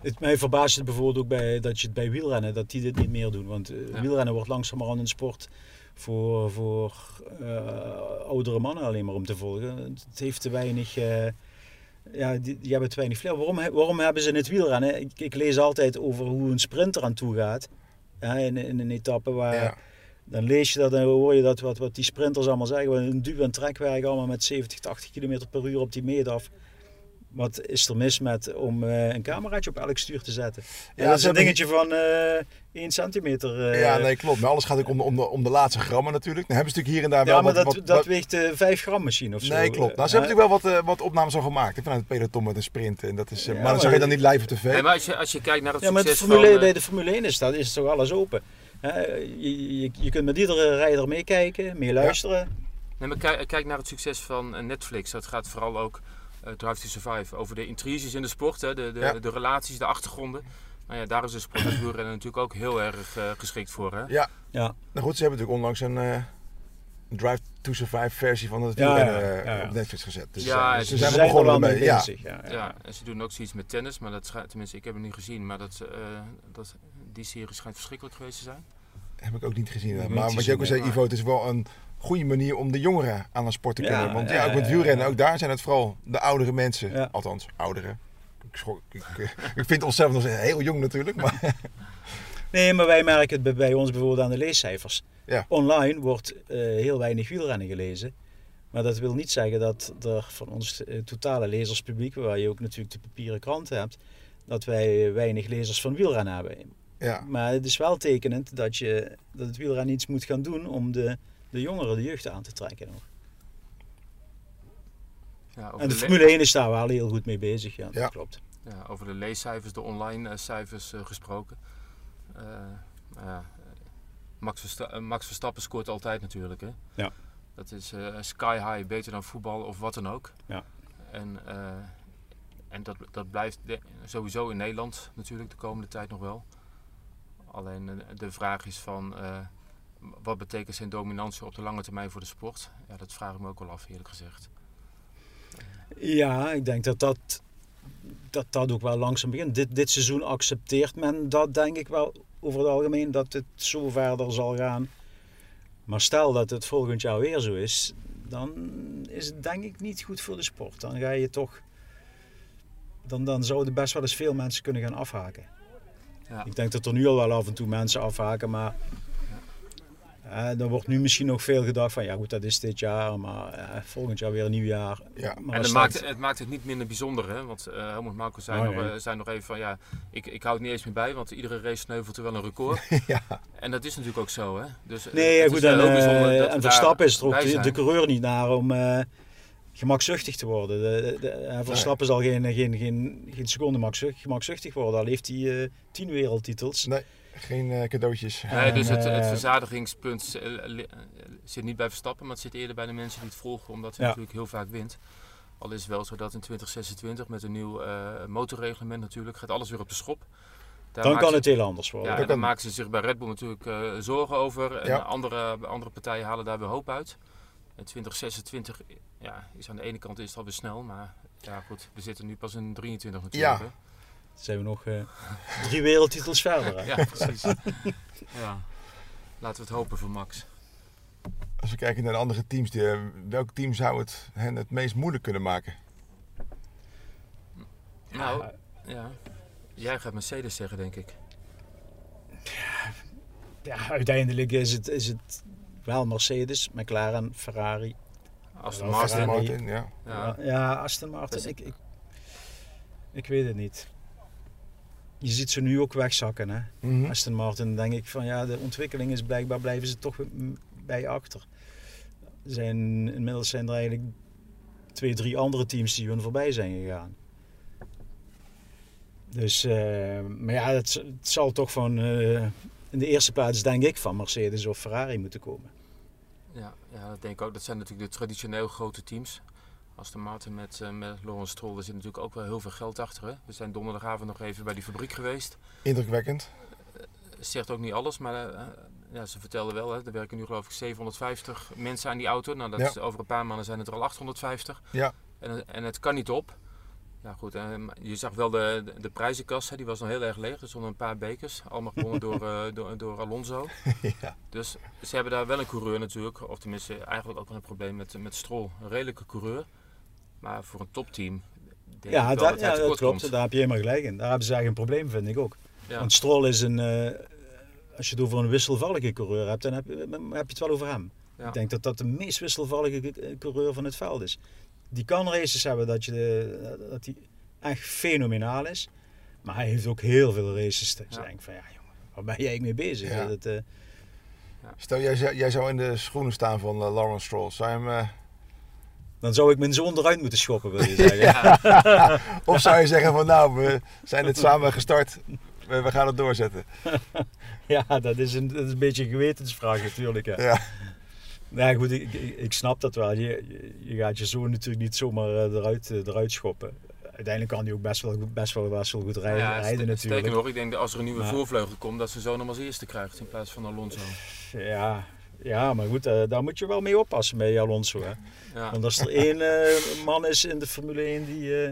[SPEAKER 5] Het, mij verbaast het bijvoorbeeld ook bij, dat je het bij wielrennen, dat die dit niet meer doen. Want eh,
[SPEAKER 4] Ja.
[SPEAKER 5] wielrennen wordt langzamerhand een sport voor, voor eh, oudere mannen alleen maar om te volgen. Het heeft te weinig, eh, ja, die, die hebben te weinig flair. Waarom, waarom hebben ze in het wielrennen, ik, ik lees altijd over hoe een sprinter aan toe gaat. Ja, in, in een etappe waar,
[SPEAKER 3] Ja.
[SPEAKER 5] dan lees je dat en hoor je dat wat, wat die sprinters allemaal zeggen. Een duw- en trekwerk allemaal met 70, 80 km per uur op die meet af. Wat is er mis met om eh, een cameraatje op elk stuur te zetten? Ja, dat is een dingetje van eh 1 centimeter. eh.
[SPEAKER 3] Ja, nee, klopt. Maar alles gaat ook om de, om de, om de laatste grammen natuurlijk. Dan hebben ze natuurlijk hier en daar
[SPEAKER 5] Ja,
[SPEAKER 3] wel
[SPEAKER 5] maar
[SPEAKER 3] wat...
[SPEAKER 5] dat,
[SPEAKER 3] wat-
[SPEAKER 5] dat
[SPEAKER 3] wat-
[SPEAKER 5] weegt eh 5 gram misschien of zo.
[SPEAKER 3] Nee, klopt. Nou, ze hebben natuurlijk wel wat, eh, wat opnames al gemaakt hè, vanuit het peloton met een sprint. En dat is,
[SPEAKER 5] Ja,
[SPEAKER 3] maar dat zag je dan niet live op tv.
[SPEAKER 4] Nee, maar als je, als je kijkt naar het
[SPEAKER 5] Ja, maar de
[SPEAKER 4] succes
[SPEAKER 5] Formule,
[SPEAKER 4] van...
[SPEAKER 5] bij de Formule 1 is, dat, is toch alles open. Hè, je, je, je kunt met iedere rijder meekijken, mee luisteren.
[SPEAKER 4] Nee, maar kijk, kijk naar het succes van Netflix. Dat gaat vooral ook Drive to Survive over de intriges in de sport, hè, de, de,
[SPEAKER 3] Ja.
[SPEAKER 4] de relaties, de achtergronden. Nou ja, daar is de sport natuurlijk ook heel erg eh, geschikt voor. Hè?
[SPEAKER 3] Ja,
[SPEAKER 5] Ja.
[SPEAKER 3] nou goed, ze hebben natuurlijk onlangs een eh, Drive to Survive versie van het
[SPEAKER 5] Ja,
[SPEAKER 3] wielrennen
[SPEAKER 5] ja,
[SPEAKER 3] eh,
[SPEAKER 5] ja, ja.
[SPEAKER 3] op Netflix gezet. Dus,
[SPEAKER 4] Ja,
[SPEAKER 3] eh, dus
[SPEAKER 4] ze
[SPEAKER 3] zijn
[SPEAKER 5] zijn
[SPEAKER 3] er
[SPEAKER 5] er wel
[SPEAKER 3] begonnen
[SPEAKER 5] mee bezig. Ja, ja.
[SPEAKER 4] Ja, en ze doen ook zoiets met tennis, maar dat schijnt, tenminste, ik heb het niet gezien, maar dat, eh, dat, die serie schijnt verschrikkelijk geweest te zijn.
[SPEAKER 3] Heb ik ook niet gezien. Maar
[SPEAKER 5] niet
[SPEAKER 3] wat je ook al zei. Ivo, het is wel een goede manier om de jongeren aan een sport te
[SPEAKER 5] Ja,
[SPEAKER 3] kunnen. Want ja,
[SPEAKER 5] ja,
[SPEAKER 3] ook met wielrennen, ook daar zijn het vooral de oudere mensen. Althans, ouderen. Ik, schok- ik, ik, vind onszelf nog heel jong natuurlijk, maar
[SPEAKER 5] Nee, maar wij merken het bij- ons bijvoorbeeld aan de leescijfers.
[SPEAKER 3] Ja.
[SPEAKER 5] Online wordt eh, heel weinig wielrennen gelezen. Maar dat wil niet zeggen dat er van ons eh, totale lezerspubliek, waar je ook natuurlijk de papieren kranten hebt, dat wij weinig lezers van wielrennen hebben.
[SPEAKER 3] ja.
[SPEAKER 5] Maar het is wel tekenend dat, je, dat het wielrennen iets moet gaan doen om de, de jongeren, de jeugd aan te trekken. Nog.
[SPEAKER 4] Ja, over,
[SPEAKER 5] En de
[SPEAKER 4] de le-
[SPEAKER 5] Formule 1 is daar wel heel goed mee bezig, ja, dat
[SPEAKER 3] Ja.
[SPEAKER 5] klopt.
[SPEAKER 4] ja, over de leescijfers, de online eh, cijfers eh, gesproken. Eh, Max, Versta- Max Verstappen scoort altijd natuurlijk. Hè?
[SPEAKER 5] Ja.
[SPEAKER 4] Dat is eh, sky high, beter dan voetbal of wat dan ook.
[SPEAKER 5] Ja.
[SPEAKER 4] En, eh, en dat, dat blijft de- sowieso in Nederland natuurlijk de komende tijd nog wel. Alleen de vraag is van eh, wat betekent zijn dominantie op de lange termijn voor de sport? Ja, dat vraag ik me ook wel af eerlijk gezegd.
[SPEAKER 5] Ja, ik denk dat dat, dat, dat ook wel langzaam begint. Dit, dit seizoen accepteert men dat denk ik wel over het algemeen, dat het zo verder zal gaan. Maar stel dat het volgend jaar weer zo is, dan is het denk ik niet goed voor de sport. Dan ga je toch... Dan, dan zouden best wel eens veel mensen kunnen gaan afhaken.
[SPEAKER 4] Ja.
[SPEAKER 5] Ik denk dat er nu al wel af en toe mensen afhaken, maar... eh, er wordt nu misschien nog veel gedacht van, ja goed, dat is dit jaar, maar eh, volgend jaar weer een nieuw jaar.
[SPEAKER 3] Ja.
[SPEAKER 5] Maar
[SPEAKER 4] en het maakt, het maakt het niet minder bijzonder, hè? Want eh Helmut Marco zei,
[SPEAKER 5] Oh,
[SPEAKER 4] nog,
[SPEAKER 5] nee.
[SPEAKER 4] eh, zei nog even van ja, ik, ik hou het niet eens meer bij, want iedere race sneuvelt er wel een record.
[SPEAKER 3] ja.
[SPEAKER 4] En dat is natuurlijk ook zo, hè? Dus, eh,
[SPEAKER 5] Nee,
[SPEAKER 4] het
[SPEAKER 5] goed,
[SPEAKER 4] is wel
[SPEAKER 5] en, en Verstappen is er ook de, coureur niet naar om eh, gemakzuchtig te worden. De, de, Verstappen zal geen, geen, geen, geen seconde gemakzu- gemakzuchtig worden, al heeft hij eh, tien wereldtitels.
[SPEAKER 3] Nee, geen eh, cadeautjes.
[SPEAKER 4] Nee, dus het, het
[SPEAKER 5] eh,
[SPEAKER 4] verzadigingspunt eh, zit niet bij Verstappen, maar het zit eerder bij de mensen die het volgen, omdat hij
[SPEAKER 5] Ja.
[SPEAKER 4] natuurlijk heel vaak wint. Al is het wel zo dat in 2026 met een nieuw eh, motorreglement natuurlijk gaat alles weer op de schop. Daar
[SPEAKER 5] Dan kan
[SPEAKER 4] ze-
[SPEAKER 5] het heel anders worden.
[SPEAKER 4] Ja,
[SPEAKER 3] kan.
[SPEAKER 4] maken ze zich bij Red Bull natuurlijk eh, zorgen over. En
[SPEAKER 3] Ja.
[SPEAKER 4] andere, andere partijen halen daar weer hoop uit. En 2026 ja, is aan de ene kant is het alweer snel, maar ja goed, we zitten nu pas in 23 natuurlijk.
[SPEAKER 3] Ja.
[SPEAKER 5] Zijn we nog eh, drie wereldtitels verder. hè.
[SPEAKER 4] Ja, precies. ja. Laten we het hopen voor Max.
[SPEAKER 3] Als we kijken naar de andere teams, die, eh, welk team zou het hen het meest moeilijk kunnen maken?
[SPEAKER 4] Nou, ja. Jij gaat Mercedes zeggen, denk ik.
[SPEAKER 5] Ja, uiteindelijk is het, is het wel Mercedes, McLaren, Ferrari.
[SPEAKER 4] Aston Martin.
[SPEAKER 5] Ferrari.
[SPEAKER 3] Martin, ja.
[SPEAKER 4] Ja.
[SPEAKER 5] Ja, Aston Martin, ik, ik, ik weet het niet. Je ziet ze nu ook wegzakken. Hè?
[SPEAKER 3] Mhm.
[SPEAKER 5] Aston Martin, denk ik van ja, de ontwikkeling is blijkbaar blijven ze toch mm, bij achter. Er zijn, inmiddels zijn er eigenlijk twee, drie andere teams die hun voorbij zijn gegaan. Dus, eh, maar ja, het, het zal toch van eh, in de eerste plaats denk ik van Mercedes of Ferrari moeten komen.
[SPEAKER 4] Ja, ja, dat denk ik ook. Dat zijn natuurlijk de traditioneel grote teams. Aston Martin met, eh, met Lawrence Stroll, daar zit natuurlijk ook wel heel veel geld achter. Hè? We zijn donderdagavond nog even bij die fabriek geweest.
[SPEAKER 3] Indrukwekkend.
[SPEAKER 4] Zegt ook niet alles, maar eh, ja, ze vertelden wel, hè, er werken nu geloof ik 750 mensen aan die auto. Nou, dat
[SPEAKER 3] Ja.
[SPEAKER 4] is, over een paar maanden zijn het er al 850.
[SPEAKER 3] Ja.
[SPEAKER 4] En, en het kan niet op. Ja goed, je zag wel de, de, de prijzenkast, hè, die was nog heel erg leeg. Er stonden een paar bekers, allemaal gewonnen door, door, door Alonso.
[SPEAKER 3] ja.
[SPEAKER 4] Dus ze hebben daar wel een coureur natuurlijk, of tenminste eigenlijk ook wel een probleem met, met Stroll. Een redelijke coureur, maar voor een topteam denk
[SPEAKER 5] Ja,
[SPEAKER 4] ik wel
[SPEAKER 5] dat,
[SPEAKER 4] dat hij
[SPEAKER 5] ja, dat
[SPEAKER 4] tekort
[SPEAKER 5] klopt.
[SPEAKER 4] komt.
[SPEAKER 5] Daar heb je helemaal gelijk in. Daar hebben ze eigenlijk een probleem, vind ik ook.
[SPEAKER 4] Ja.
[SPEAKER 5] Want Stroll is een, eh, als je het over een wisselvallige coureur hebt, dan heb je, dan heb je het wel over hem.
[SPEAKER 4] Ja.
[SPEAKER 5] Ik denk dat dat de meest wisselvallige eh, coureur van het veld is. Die kan races hebben dat, je de, dat hij echt fenomenaal is. Maar hij heeft ook heel veel races. Dus
[SPEAKER 4] Ja.
[SPEAKER 5] ik denk van ja jongen, waar ben jij mee bezig?
[SPEAKER 3] Ja.
[SPEAKER 5] Dat, eh,
[SPEAKER 3] Stel, jij, zou- jij zou in de schoenen staan van eh, Lawrence Stroll. Zou je hem, eh,
[SPEAKER 5] dan zou ik mijn zoon eruit moeten schoppen, wil je zeggen.
[SPEAKER 4] Ja,
[SPEAKER 3] of zou je zeggen van nou, we zijn het samen gestart. We, we gaan het doorzetten.
[SPEAKER 5] Ja, dat is een, dat is een beetje een gewetensvraag natuurlijk. Hè.
[SPEAKER 3] Ja.
[SPEAKER 5] Nou ja, goed, ik, ik, ik snap dat wel. Je, je- gaat je zoon natuurlijk niet zomaar eh, eruit, eh, eruit schoppen. Uiteindelijk kan hij ook best wel, goed- best wel, best wel goed rijden,
[SPEAKER 4] ja,
[SPEAKER 5] rijden natuurlijk.
[SPEAKER 4] Sterker nog, ik denk dat als er een nieuwe
[SPEAKER 5] Maar-
[SPEAKER 4] voorvleugel komt, dat ze zo nog als eerste krijgt in plaats van Alonso.
[SPEAKER 5] Ja, ja, maar goed, eh, daar moet je wel mee oppassen bij Alonso. Hè.
[SPEAKER 4] Ja.
[SPEAKER 5] Want als er één eh, man is in de Formule 1 die eh,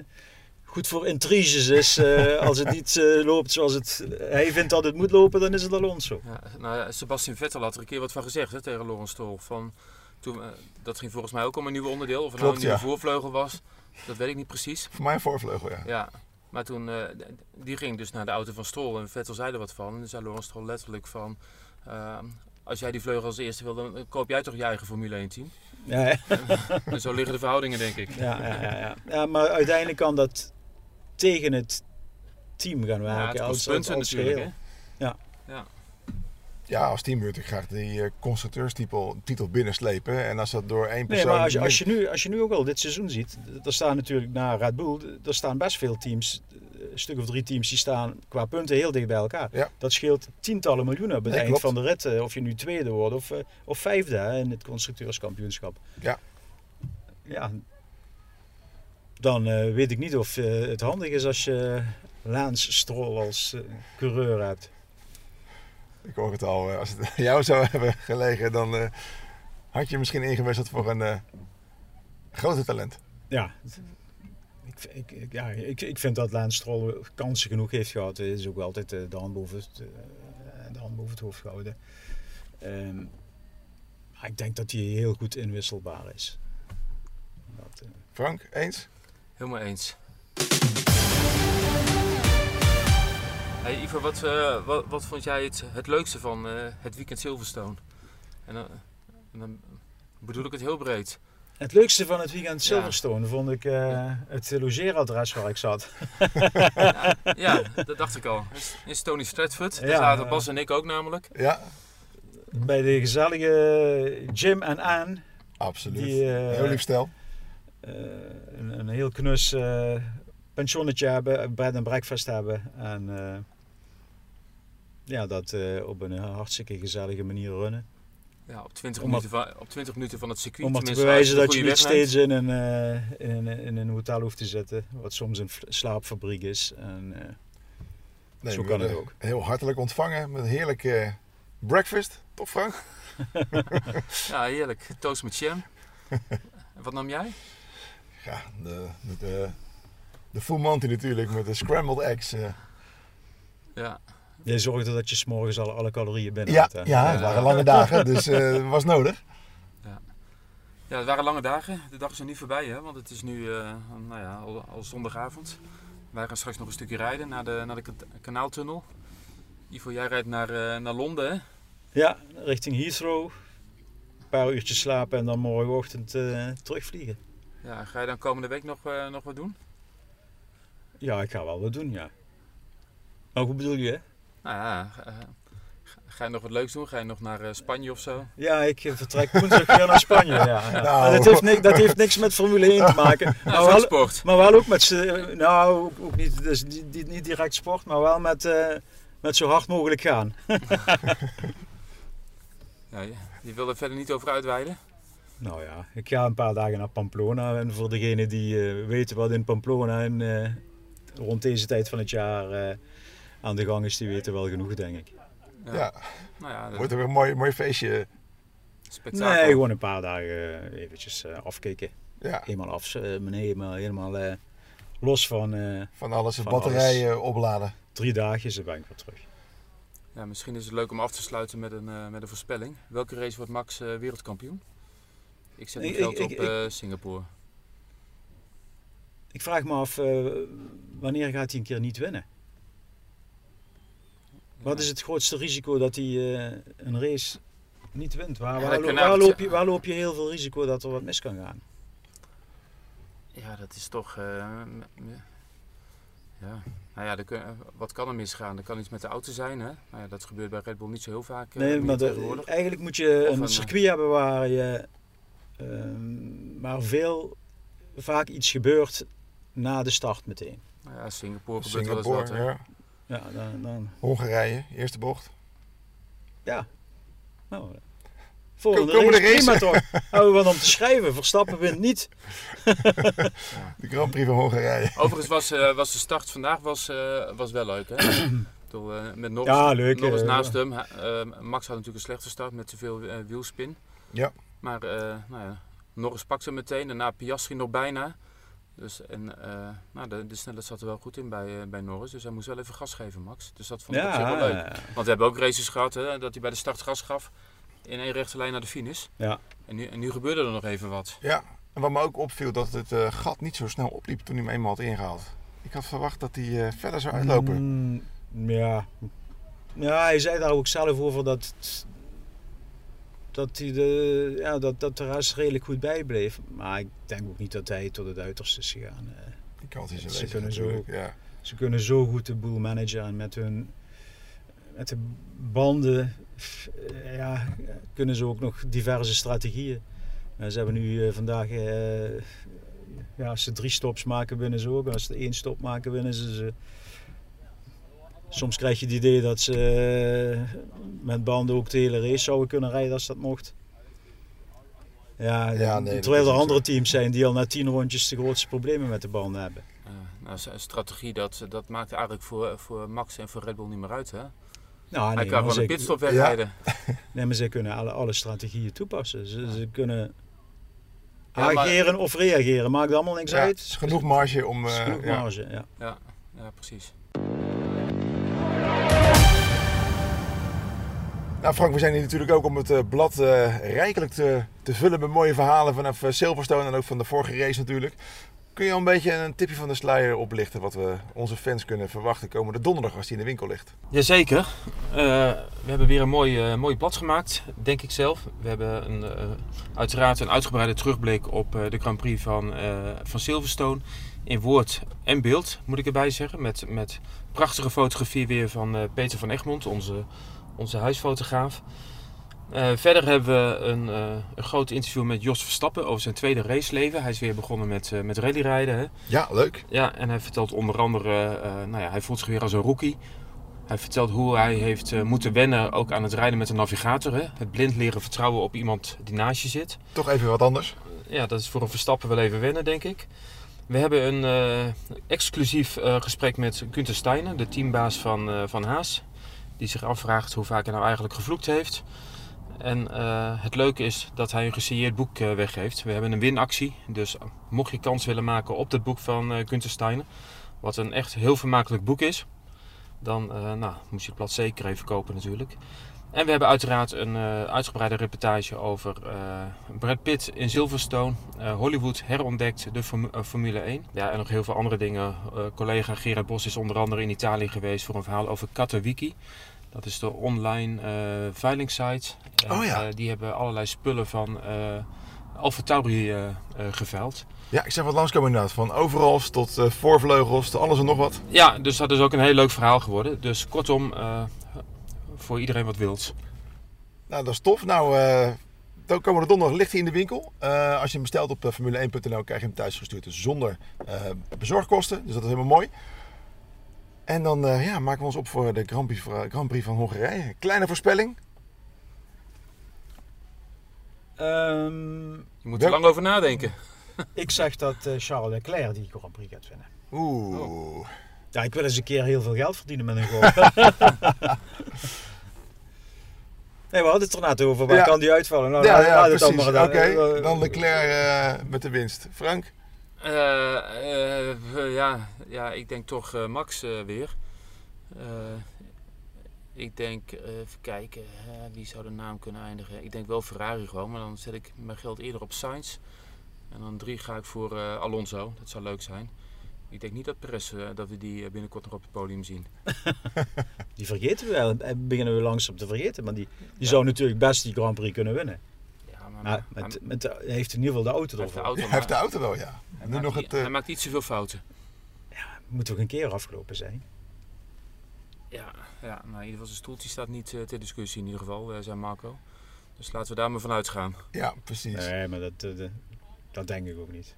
[SPEAKER 5] goed voor intriges is, eh, als het niet eh, loopt zoals het, hij vindt dat het moet lopen, dan is het Alonso.
[SPEAKER 4] Ja, nou, ja, Sebastian Vettel had er een keer wat van gezegd hè, tegen Lawrence Stroll. Van, toen, dat ging volgens mij ook om een nieuw onderdeel. Of het nou een nieuwe
[SPEAKER 3] ja.
[SPEAKER 4] voorvleugel was, dat weet ik niet precies.
[SPEAKER 3] Voor mij een voorvleugel, ja.
[SPEAKER 4] Ja, maar toen, eh, die ging dus naar de auto van Stroll en Vettel zei er wat van. En toen zei Lawrence Stroll letterlijk van, eh, als jij die vleugel als eerste wil, dan koop jij toch je eigen Formule 1 team.
[SPEAKER 5] Ja?
[SPEAKER 4] En zo liggen de verhoudingen denk ik.
[SPEAKER 5] ja, ja, ja, ja. ja, maar uiteindelijk kan dat tegen het team gaan
[SPEAKER 4] Ja, het
[SPEAKER 5] werken. als,
[SPEAKER 4] punten
[SPEAKER 5] als
[SPEAKER 4] natuurlijk. Hè? Ja.
[SPEAKER 3] Ja, als team wil ik graag die eh, constructeurstitel titel binnenslepen. En als dat door één
[SPEAKER 5] Nee,
[SPEAKER 3] persoon...
[SPEAKER 5] maar als je, als, je nu, als je nu ook al dit seizoen ziet, er staan natuurlijk na Red Bull, er staan best veel teams een stuk of drie teams die staan qua punten heel dicht bij elkaar.
[SPEAKER 3] Ja.
[SPEAKER 5] Dat scheelt tientallen miljoenen op het
[SPEAKER 3] Nee,
[SPEAKER 5] eind
[SPEAKER 3] klopt.
[SPEAKER 5] van de rit. eh, Of je nu tweede wordt of, eh, of vijfde hè, in het constructeurskampioenschap.
[SPEAKER 3] Ja.
[SPEAKER 5] Ja. Dan weet ik niet of het handig is als je Lance Stroll als coureur hebt.
[SPEAKER 3] Ik hoor het al. eh, Als het aan jou zou hebben gelegen, dan eh, had je misschien ingewisseld voor een eh grote talent.
[SPEAKER 5] Ja. Ik, ik, ik- ja, ik, ik vind dat Lance Stroll kansen genoeg heeft gehad. Hij is ook wel altijd eh, de hand boven het, eh, de hand boven het hoofd gehouden. Ehm, maar ik denk dat hij heel goed inwisselbaar is. Dat, eh,
[SPEAKER 3] Frank, eens?
[SPEAKER 4] Helemaal eens. Hey Ivo, wat, eh, wat, wat vond jij het, het leukste van eh, het weekend Silverstone? En, dan- en dan bedoel ik het heel breed.
[SPEAKER 5] het leukste van het weekend
[SPEAKER 4] Ja.
[SPEAKER 5] Silverstone vond ik eh, het logeeradres waar ik zat.
[SPEAKER 4] Ja, dat dacht ik al. In Stony Stratford. Daar
[SPEAKER 5] Ja,
[SPEAKER 4] zaten
[SPEAKER 5] eh.
[SPEAKER 4] Bas en ik ook namelijk.
[SPEAKER 3] Ja,
[SPEAKER 5] Bij de gezellige Jim en Anne.
[SPEAKER 3] absoluut.
[SPEAKER 5] Die, eh,
[SPEAKER 3] Heel lief stel.
[SPEAKER 5] eh, een, een heel knus eh, pensionnetje hebben, bed en breakfast hebben. En eh, ja, dat eh, op een hartstikke gezellige manier runnen.
[SPEAKER 4] Ja, op 20,
[SPEAKER 5] Om maar-
[SPEAKER 4] minuten, van, op 20 minuten van het circuit.
[SPEAKER 5] Om maar te bewijzen dat je niet steeds in een, eh, in, een- in een hotel hoeft te zitten. Wat soms een slaapfabriek is. En, eh,
[SPEAKER 3] Nee,
[SPEAKER 5] zo kan het ook.
[SPEAKER 3] Heel hartelijk ontvangen met een heerlijke breakfast. Toch Frank?
[SPEAKER 4] Ja, heerlijk. Toast met jam. En wat nam jij?
[SPEAKER 3] Ja, de, de, de, de full monty natuurlijk met de scrambled eggs. eh.
[SPEAKER 4] Ja,
[SPEAKER 5] je zorgde dat je s'morgens al alle calorieën binnen
[SPEAKER 3] Ja,
[SPEAKER 5] had. hè?
[SPEAKER 3] ja, het waren lange dagen, dus eh, het was nodig.
[SPEAKER 4] Ja, het waren lange dagen. De dag is nog niet voorbij, hè? want het is nu eh, nou ja, al, al zondagavond. Wij gaan straks nog een stukje rijden naar de, naar de ka- kanaaltunnel. Ivo, jij rijdt naar, eh, naar Londen, hè?
[SPEAKER 5] Ja, richting Heathrow. Een paar uurtjes slapen en dan morgenochtend eh, terugvliegen.
[SPEAKER 4] Ja, ga je dan komende week nog, eh, nog wat doen?
[SPEAKER 5] Ja, ik ga wel wat doen, ja. Maar hoe bedoel je?
[SPEAKER 4] Nou ja, eh, ga- je nog wat leuks doen? Ga je nog naar eh, Spanje of zo?
[SPEAKER 5] Ja, ik eh, vertrek woensdag weer naar Spanje. Ja, ja.
[SPEAKER 3] Nou.
[SPEAKER 5] Maar dat, heeft niks, dat heeft niks met Formule 1 te maken.
[SPEAKER 4] Nou,
[SPEAKER 5] Maar wel,
[SPEAKER 4] sport.
[SPEAKER 5] maar wel ook met nou ook, ook niet, dus niet, direct sport, maar wel met, eh, met zo hard mogelijk gaan.
[SPEAKER 4] Ja, je, wil er verder niet over uitweiden?
[SPEAKER 5] Nou ja, ik ga een paar dagen naar Pamplona. En voor degenen die eh, weten wat in Pamplona en, eh, rond deze tijd van het jaar eh, aan de gang is, die weten wel genoeg, denk ik.
[SPEAKER 3] Ja,
[SPEAKER 4] Nou ja,
[SPEAKER 3] wordt er weer een mooi, mooi feestje.
[SPEAKER 4] spektakel.
[SPEAKER 5] Nee, gewoon een paar dagen eh, eventjes eh, afkicken.
[SPEAKER 3] Ja,
[SPEAKER 5] Eenmaal af, eh, meneer, helemaal, helemaal eh, los van eh,
[SPEAKER 3] van alles,
[SPEAKER 5] Van
[SPEAKER 3] batterijen opladen.
[SPEAKER 5] drie dagjes, dan ben ik weer terug.
[SPEAKER 4] Ja, misschien is het leuk om af te sluiten met een, eh, met een voorspelling. Welke race wordt Max eh, wereldkampioen? Ik zet mijn geld op
[SPEAKER 5] ik-
[SPEAKER 4] eh, Singapore.
[SPEAKER 5] Ik vraag me af, eh, wanneer gaat hij een keer niet winnen? Wat is het grootste risico dat hij eh, een race niet wint? Waar, waar, lo- loop je, waar loop je heel veel risico dat er wat mis kan gaan?
[SPEAKER 4] Ja, dat is toch. eh, ja, nou ja, er kun- wat kan er misgaan? Er kan iets met de auto zijn, hè? Nou ja, dat gebeurt bij Red Bull niet zo heel vaak. eh,
[SPEAKER 5] Nee, maar de- eigenlijk moet je
[SPEAKER 4] Of
[SPEAKER 5] een,
[SPEAKER 4] een,
[SPEAKER 5] circuit hebben waar je ehm, waar veel vaak iets gebeurt na de start meteen.
[SPEAKER 4] Ja, Singapore gebeurt wel eens
[SPEAKER 3] Singapore,
[SPEAKER 4] wat. hè.
[SPEAKER 3] ja.
[SPEAKER 5] Ja, dan, dan
[SPEAKER 3] Hongarije, eerste bocht.
[SPEAKER 5] ja. Nou, volgende
[SPEAKER 3] Kom-
[SPEAKER 5] race, prima toch? Houden we wat om te schrijven. Verstappen wint niet.
[SPEAKER 3] De Grand Prix van Hongarije.
[SPEAKER 4] Overigens was, eh, was de start vandaag was, eh, was wel leuk, hè? Eh, met Norris,
[SPEAKER 5] Ja, leuk,
[SPEAKER 4] Norris
[SPEAKER 5] eh,
[SPEAKER 4] naast hem. Eh, Max had natuurlijk een slechte start met te veel eh, wielspin.
[SPEAKER 3] Ja.
[SPEAKER 4] Maar eh, nou ja, Norris pakte hem meteen. Daarna Piastri nog bijna. Dus, en, eh, nou, de, de snelheid zat er wel goed in bij, eh, bij Norris. Dus hij moest wel even gas geven, Max. Dus dat vond ik wel leuk.
[SPEAKER 5] Ja,
[SPEAKER 4] Want we hebben ook races gehad hè, dat hij bij de start gas gaf. In één rechte lijn naar de finish.
[SPEAKER 5] ja.
[SPEAKER 4] En nu, en nu gebeurde er nog even wat.
[SPEAKER 3] Ja, en wat me ook opviel, dat het eh, gat niet zo snel opliep toen hij hem eenmaal had ingehaald. Ik had verwacht dat hij eh, verder zou uitlopen.
[SPEAKER 5] Mm, ja. ja, hij zei daar ook zelf over dat, dat, hij de, ja, dat, dat de redelijk goed bijbleef. Maar ik denk ook niet dat hij tot het uiterste is gegaan. Eh,
[SPEAKER 3] Die kant is
[SPEAKER 5] Ze kunnen zo-.
[SPEAKER 3] Ja.
[SPEAKER 5] Ze kunnen zo goed de boel managen en met hun met de banden eh, ja, kunnen ze ook nog diverse strategieën. Eh, ze hebben nu vandaag eh, ja, als ze drie stops maken, winnen ze ook. En als ze één stop maken, winnen ze ze. Soms krijg je het idee dat ze eh, met banden ook de hele race zouden kunnen rijden als dat mocht. Ja,
[SPEAKER 3] Ja, nee,
[SPEAKER 5] terwijl er andere teams zijn die al na tien rondjes de grootste problemen met de banden hebben.
[SPEAKER 4] Eh, nou, zijn strategie, dat, dat maakt eigenlijk voor, voor Max en voor Red Bull niet meer uit. Hè?
[SPEAKER 5] Nou,
[SPEAKER 4] Hij
[SPEAKER 5] nee,
[SPEAKER 4] kan gewoon
[SPEAKER 5] ze,
[SPEAKER 4] een pitstop wegrijden.
[SPEAKER 5] nee, maar ze kunnen alle, alle strategieën toepassen. Ze, ze kunnen
[SPEAKER 4] Ja, maar-
[SPEAKER 5] ageren of reageren, maakt allemaal niks
[SPEAKER 3] Ja,
[SPEAKER 5] uit.
[SPEAKER 3] is genoeg marge om...
[SPEAKER 5] Er is
[SPEAKER 3] eh,
[SPEAKER 5] genoeg
[SPEAKER 3] ja.
[SPEAKER 5] marge, ja.
[SPEAKER 4] Ja, ja, precies.
[SPEAKER 3] Nou Frank, we zijn hier natuurlijk ook om het eh, blad eh, rijkelijk te, te vullen met mooie verhalen vanaf eh, Silverstone en ook van de vorige race natuurlijk. Kun je al een beetje een tipje van de sluier oplichten wat we onze fans kunnen verwachten komende donderdag als die in de winkel ligt?
[SPEAKER 4] Jazeker. Eh we hebben weer een mooi, eh, mooi blad gemaakt, denk ik zelf. We hebben een, uiteraard een uitgebreide terugblik op de Grand Prix van, van Silverstone. In woord en beeld, moet ik erbij zeggen. Met, met prachtige fotografie weer van Peter van Egmond, onze, onze huisfotograaf. Eh, verder hebben we een, eh, een groot interview met Jos Verstappen over zijn tweede raceleven. Hij is weer begonnen met, eh met rallyrijden. Hè?
[SPEAKER 3] Ja, leuk.
[SPEAKER 4] Ja, en hij vertelt onder andere, nou ja, hij voelt zich weer als een rookie. Hij vertelt hoe hij heeft moeten wennen ook aan het rijden met een navigator. Hè? Het blind leren vertrouwen op iemand die naast je zit.
[SPEAKER 3] Toch even wat anders.
[SPEAKER 4] Ja, dat is voor een Verstappen wel even wennen, denk ik. We hebben een exclusief gesprek met Gunther Steiner, de teambaas van, van Haas. Die zich afvraagt hoe vaak hij nou eigenlijk gevloekt heeft. En eh, het leuke is dat hij een gesigneerd boek eh, weggeeft. We hebben een winactie, dus mocht je kans willen maken op het boek van eh Gunther Steiner, wat een echt heel vermakelijk boek is, dan nou, moet je het blad zeker even kopen natuurlijk. En we hebben uiteraard een eh, uitgebreide reportage over eh, Brad Pitt in Silverstone, eh, Hollywood herontdekt, de Formu- Formule 1. Ja, en nog heel veel andere dingen. Collega Gerard Bos is onder andere in Italië geweest voor een verhaal over Katowiki. Dat is de online veilingsite. En,
[SPEAKER 3] Oh ja.
[SPEAKER 4] die hebben allerlei spullen van Alfa Tauri geveild.
[SPEAKER 3] Ja, ik zeg wat langskomen inderdaad. Van overals tot voorvleugels, tot alles en nog wat.
[SPEAKER 4] Ja, dus dat is ook een heel leuk verhaal geworden. Dus kortom, voor iedereen wat wilt.
[SPEAKER 3] Nou, dat is tof. Nou, eh dan komen we donderdag ligt hij in de winkel. Eh, als je hem bestelt op eh, formule1.nl krijg je hem thuis gestuurd dus zonder eh, bezorgkosten. Dus dat is helemaal mooi. En dan eh, ja, maken we ons op voor de Grand Prix, Grand Prix van Hongarije. Kleine voorspelling.
[SPEAKER 5] Ehm,
[SPEAKER 4] Je moet er lang over nadenken.
[SPEAKER 5] ik zeg dat eh, Charles Leclerc die Grand Prix gaat winnen.
[SPEAKER 3] Oeh.
[SPEAKER 5] Ja, ik wil eens een keer heel veel geld verdienen met een golf. Nee, we hadden het er net over. Waar
[SPEAKER 3] Ja.
[SPEAKER 5] kan die uitvallen? Nou,
[SPEAKER 3] ja, ja, precies. Oké,
[SPEAKER 5] dan. Eh,
[SPEAKER 3] dan Leclerc eh, met de winst. Frank?
[SPEAKER 4] Eh, eh, eh, ja, ja, ik denk toch eh, Max eh, weer. Eh, ik denk, eh, even kijken, eh, wie zou de naam kunnen eindigen? Ik denk wel Ferrari gewoon, maar dan zet ik mijn geld eerder op Sainz. En dan drie ga ik voor eh, Alonso, dat zou leuk zijn. Ik denk niet dat Perez, eh, dat we die eh, binnenkort nog op het podium zien.
[SPEAKER 5] Die vergeten we wel. Eh, beginnen we langzaam te vergeten. Maar die, die zou natuurlijk best die Grand Prix kunnen winnen.
[SPEAKER 4] Ja, maar,
[SPEAKER 5] Maar
[SPEAKER 4] maar-
[SPEAKER 5] met, met, hij heeft in ieder geval de auto
[SPEAKER 4] hij heeft de
[SPEAKER 5] ervoor.
[SPEAKER 4] auto,
[SPEAKER 3] Hij heeft de
[SPEAKER 4] maar
[SPEAKER 3] auto wel, ja.
[SPEAKER 4] hij
[SPEAKER 3] Nu
[SPEAKER 4] maakt
[SPEAKER 3] nog
[SPEAKER 4] niet-
[SPEAKER 3] het... eh,
[SPEAKER 4] hij maakt niet zoveel fouten.
[SPEAKER 5] Moet toch een keer afgelopen zijn?
[SPEAKER 4] Ja, ja nou, in ieder geval zijn stoeltje staat niet ter discussie in ieder geval, eh, zei Marco. Dus laten we daar maar van uitgaan.
[SPEAKER 3] ja, precies.
[SPEAKER 5] Nee, maar dat, eh, dat denk ik ook niet.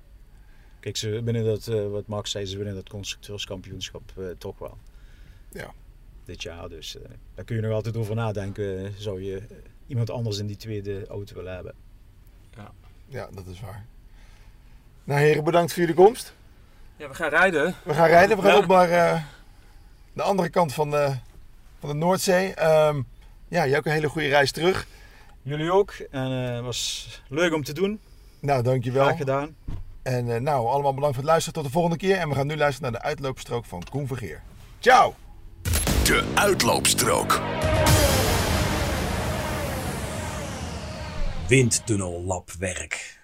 [SPEAKER 5] Kijk, ze winnen dat, eh, wat Max zei, ze winnen dat constructeurskampioenschap eh, toch wel.
[SPEAKER 3] Ja.
[SPEAKER 5] Dit jaar, dus eh, daar kun je nog altijd over nadenken. Zou je iemand anders in die tweede auto willen hebben?
[SPEAKER 3] Ja, dat is waar. Nou heren, bedankt voor jullie komst.
[SPEAKER 4] Ja, we gaan rijden.
[SPEAKER 3] We gaan rijden. We gaan
[SPEAKER 4] Ja.
[SPEAKER 3] op naar eh, de andere kant van de, van de Noordzee. Ehm, ja, jij ook een hele goede reis terug.
[SPEAKER 5] Jullie ook. En het was leuk om te doen.
[SPEAKER 3] Nou, dankjewel.
[SPEAKER 5] Graag gedaan.
[SPEAKER 3] En eh, nou, allemaal bedankt voor het luisteren. Tot de volgende keer. En we gaan nu luisteren naar de uitloopstrook van Koen Vergeer. Ciao!
[SPEAKER 2] De uitloopstrook.
[SPEAKER 6] Windtunnellapwerk.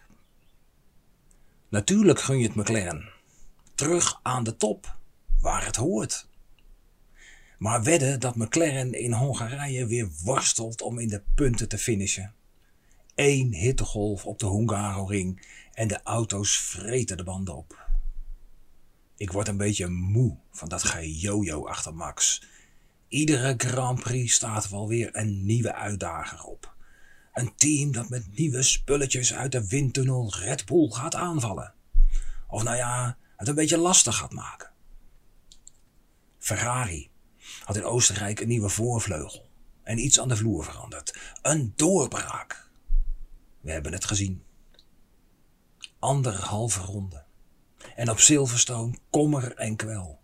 [SPEAKER 6] Natuurlijk gun je het McLaren. Terug aan de top, waar het hoort. Maar wedden dat McLaren in Hongarije weer worstelt om in de punten te finishen. Eén hittegolf op de Hungaroring en de auto's vreten de banden op. Ik word een beetje moe van dat gejojo achter Max. Iedere Grand Prix staat wel weer een nieuwe uitdager op. Een team dat met nieuwe spulletjes uit de windtunnel Red Bull gaat aanvallen. Of nou ja, het een beetje lastig gaat maken. Ferrari had in Oostenrijk een nieuwe voorvleugel en iets aan de vloer veranderd. Een doorbraak. We hebben het gezien. Anderhalve ronde. En op Silverstone kommer en kwel.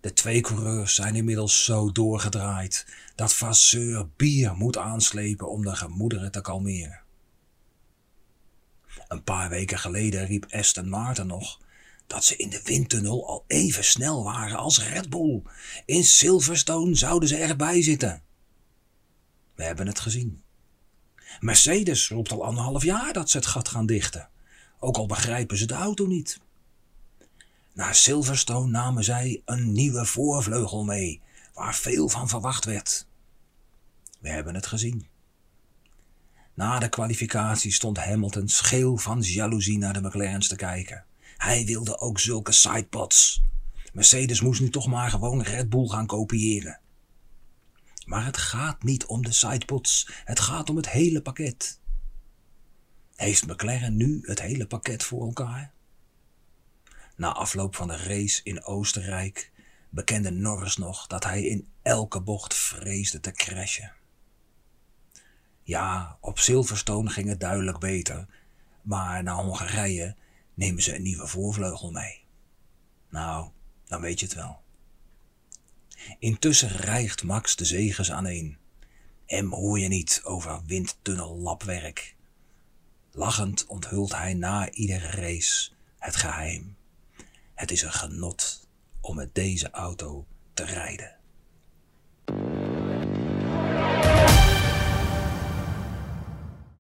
[SPEAKER 6] De twee coureurs zijn inmiddels zo doorgedraaid dat Vasseur bier moet aanslepen om de gemoederen te kalmeren. Een paar weken geleden riep Aston Martin nog dat ze in de windtunnel al even snel waren als Red Bull. In Silverstone zouden ze erbij zitten. We hebben het gezien. Mercedes roept al anderhalf jaar dat ze het gat gaan dichten, ook al begrijpen ze de auto niet. Naar Silverstone namen zij een nieuwe voorvleugel mee, waar veel van verwacht werd. We hebben het gezien. Na de kwalificatie stond Hamilton scheel van jaloezie naar de McLaren's te kijken. Hij wilde ook zulke sidepods. Mercedes moest nu toch maar gewoon Red Bull gaan kopiëren. Maar het gaat niet om de sidepods, het gaat om het hele pakket. Heeft McLaren nu het hele pakket voor elkaar? Na afloop van de race in Oostenrijk bekende Norris nog dat hij in elke bocht vreesde te crashen. Ja, op Silverstone ging het duidelijk beter, maar naar Hongarije nemen ze een nieuwe voorvleugel mee. Nou, dan weet je het wel. Intussen rijgt Max de zegens aaneen. Hem hoor je niet over windtunnellapwerk. Lachend onthult hij na iedere race het geheim. Het is een genot om met deze auto te rijden.